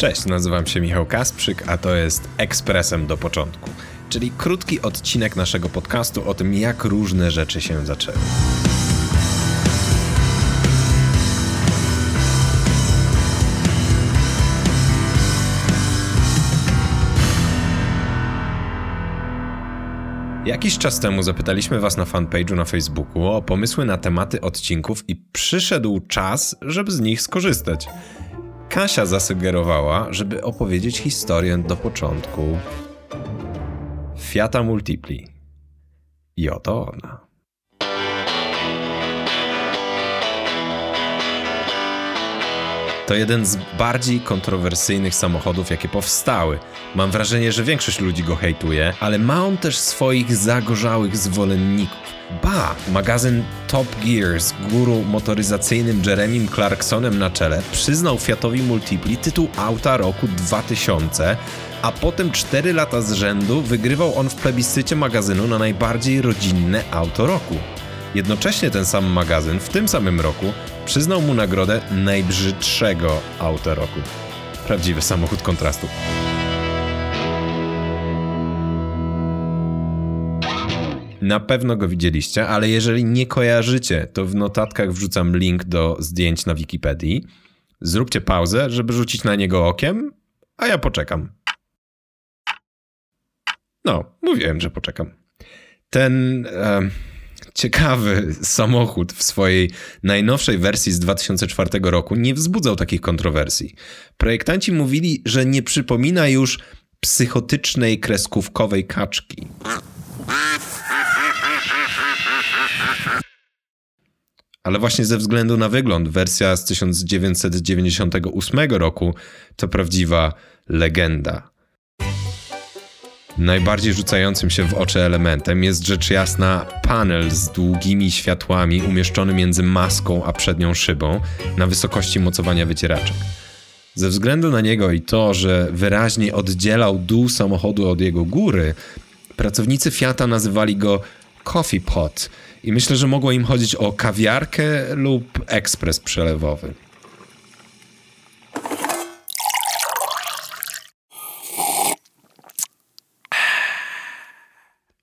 Cześć, nazywam się Michał Kasprzyk, a to jest Ekspresem do początku, czyli krótki odcinek naszego podcastu o tym, jak różne rzeczy się zaczęły. Jakiś czas temu zapytaliśmy Was na fanpage'u na Facebooku o pomysły na tematy odcinków i przyszedł czas, żeby z nich skorzystać. Kasia zasugerowała, żeby opowiedzieć historię do początku Fiata Multipli. I oto ona. To jeden z bardziej kontrowersyjnych samochodów, jakie powstały. Mam wrażenie, że większość ludzi go hejtuje, ale ma on też swoich zagorzałych zwolenników. Ba, magazyn Top Gear z guru motoryzacyjnym Jeremim Clarksonem na czele przyznał Fiatowi Multipli tytuł auta roku 2000, a potem 4 lata z rzędu wygrywał on w plebiscycie magazynu na najbardziej rodzinne auto roku. Jednocześnie ten sam magazyn w tym samym roku przyznał mu nagrodę najbrzydszego auta roku. Prawdziwy samochód kontrastu. Na pewno go widzieliście, ale jeżeli nie kojarzycie, to w notatkach wrzucam link do zdjęć na Wikipedii. Zróbcie pauzę, żeby rzucić na niego okiem, a ja poczekam. No, mówiłem, że poczekam. Ten. E ciekawy samochód w swojej najnowszej wersji z 2004 roku nie wzbudzał takich kontrowersji. Projektanci mówili, że nie przypomina już psychotycznej kreskówkowej kaczki. Ale właśnie ze względu na wygląd, wersja z 1998 roku to prawdziwa legenda. Najbardziej rzucającym się w oczy elementem jest rzecz jasna panel z długimi światłami umieszczony między maską a przednią szybą na wysokości mocowania wycieraczek. Ze względu na niego i to, że wyraźnie oddzielał dół samochodu od jego góry, pracownicy Fiata nazywali go coffee pot i myślę, że mogło im chodzić o kawiarkę lub ekspres przelewowy.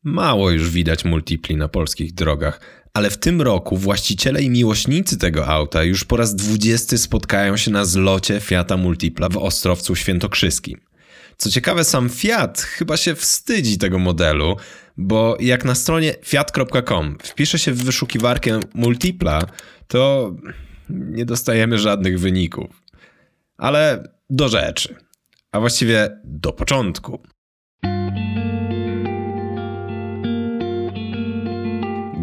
Mało już widać multipli na polskich drogach, ale w tym roku właściciele i miłośnicy tego auta już po raz dwudziesty spotkają się na zlocie Fiata Multipla w Ostrowcu Świętokrzyskim. Co ciekawe, sam Fiat chyba się wstydzi tego modelu, bo jak na stronie fiat.com wpisze się w wyszukiwarkę Multipla, to nie dostajemy żadnych wyników. Ale do rzeczy, a właściwie do początku.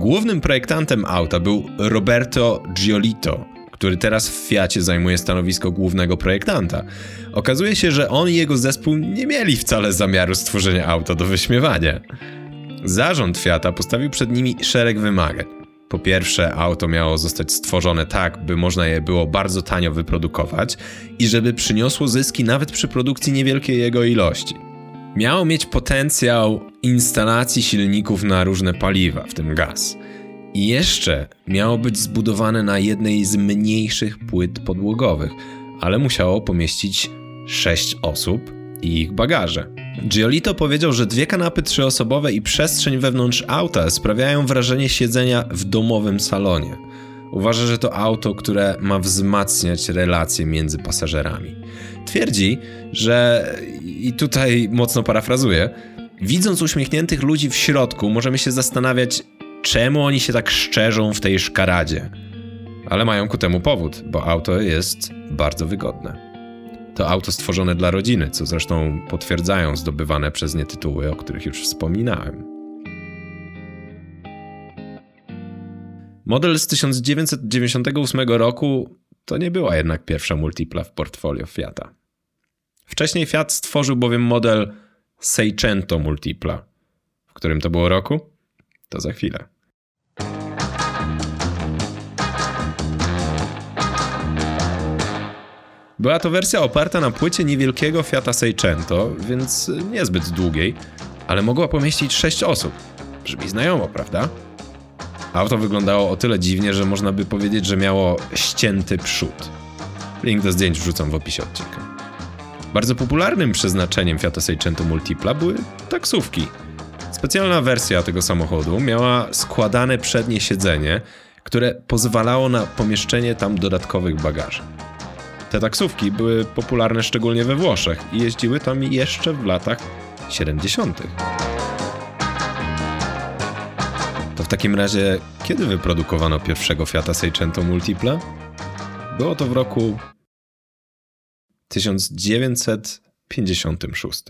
Głównym projektantem auta był Roberto Giolito, który teraz w Fiacie zajmuje stanowisko głównego projektanta. Okazuje się, że on i jego zespół nie mieli wcale zamiaru stworzenia auta do wyśmiewania. Zarząd Fiata postawił przed nimi szereg wymagań. Po pierwsze, auto miało zostać stworzone tak, by można je było bardzo tanio wyprodukować i żeby przyniosło zyski nawet przy produkcji niewielkiej jego ilości. Miało mieć potencjał instalacji silników na różne paliwa, w tym gaz. I jeszcze miało być zbudowane na jednej z mniejszych płyt podłogowych, ale musiało pomieścić 6 osób i ich bagaże. Giolito powiedział, że dwie kanapy trzyosobowe i przestrzeń wewnątrz auta sprawiają wrażenie siedzenia w domowym salonie. Uważa, że to auto, które ma wzmacniać relacje między pasażerami. Twierdzi, że, i tutaj mocno parafrazuję, widząc uśmiechniętych ludzi w środku, możemy się zastanawiać, czemu oni się tak szczerzą w tej szkaradzie. Ale mają ku temu powód, bo auto jest bardzo wygodne. To auto stworzone dla rodziny, co zresztą potwierdzają zdobywane przez nie tytuły, o których już wspominałem. Model z 1998 roku to nie była jednak pierwsza multipla w portfolio Fiata. Wcześniej Fiat stworzył bowiem model Seicento Multipla. W którym to było roku? To za chwilę. Była to wersja oparta na płycie niewielkiego Fiata Seicento, więc niezbyt długiej, ale mogła pomieścić 6 osób. Brzmi znajomo, prawda? Auto wyglądało o tyle dziwnie, że można by powiedzieć, że miało ścięty przód. Link do zdjęć wrzucam w opisie odcinka. Bardzo popularnym przeznaczeniem Fiata Seicento Multipla były taksówki. Specjalna wersja tego samochodu miała składane przednie siedzenie, które pozwalało na pomieszczenie tam dodatkowych bagaży. Te taksówki były popularne szczególnie we Włoszech i jeździły tam jeszcze w latach 70. To w takim razie, kiedy wyprodukowano pierwszego Fiata Seicento Multipla? Było to w roku 1956.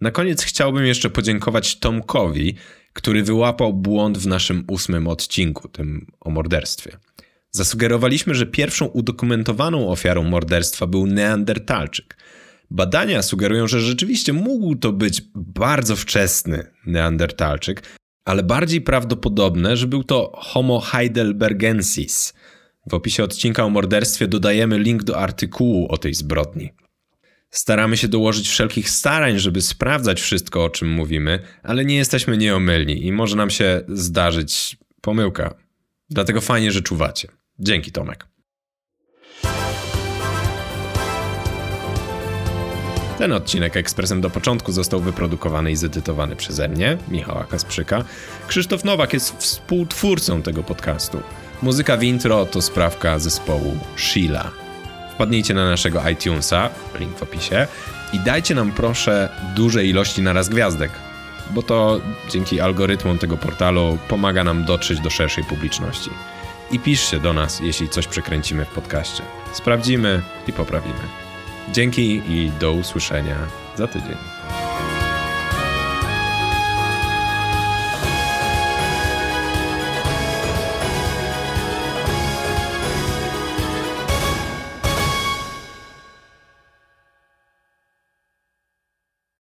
Na koniec chciałbym jeszcze podziękować Tomkowi, który wyłapał błąd w naszym ósmym odcinku, tym o morderstwie. Zasugerowaliśmy, że pierwszą udokumentowaną ofiarą morderstwa był Neandertalczyk. Badania sugerują, że rzeczywiście mógł to być bardzo wczesny Neandertalczyk, ale bardziej prawdopodobne, że był to Homo heidelbergensis. W opisie odcinka o morderstwie dodajemy link do artykułu o tej zbrodni. Staramy się dołożyć wszelkich starań, żeby sprawdzać wszystko, o czym mówimy, ale nie jesteśmy nieomylni i może nam się zdarzyć pomyłka. Dlatego fajnie, że czuwacie. Dzięki, Tomek. Ten odcinek Ekspresem do początku został wyprodukowany i zedytowany przeze mnie, Michała Kasprzyka. Krzysztof Nowak jest współtwórcą tego podcastu. Muzyka w intro to sprawka zespołu Sheila. Wpadnijcie na naszego iTunesa, link w opisie, i dajcie nam proszę duże ilości naraz gwiazdek, bo to dzięki algorytmom tego portalu pomaga nam dotrzeć do szerszej publiczności. I piszcie do nas, jeśli coś przekręcimy w podcaście. Sprawdzimy i poprawimy. Dzięki i do usłyszenia za tydzień.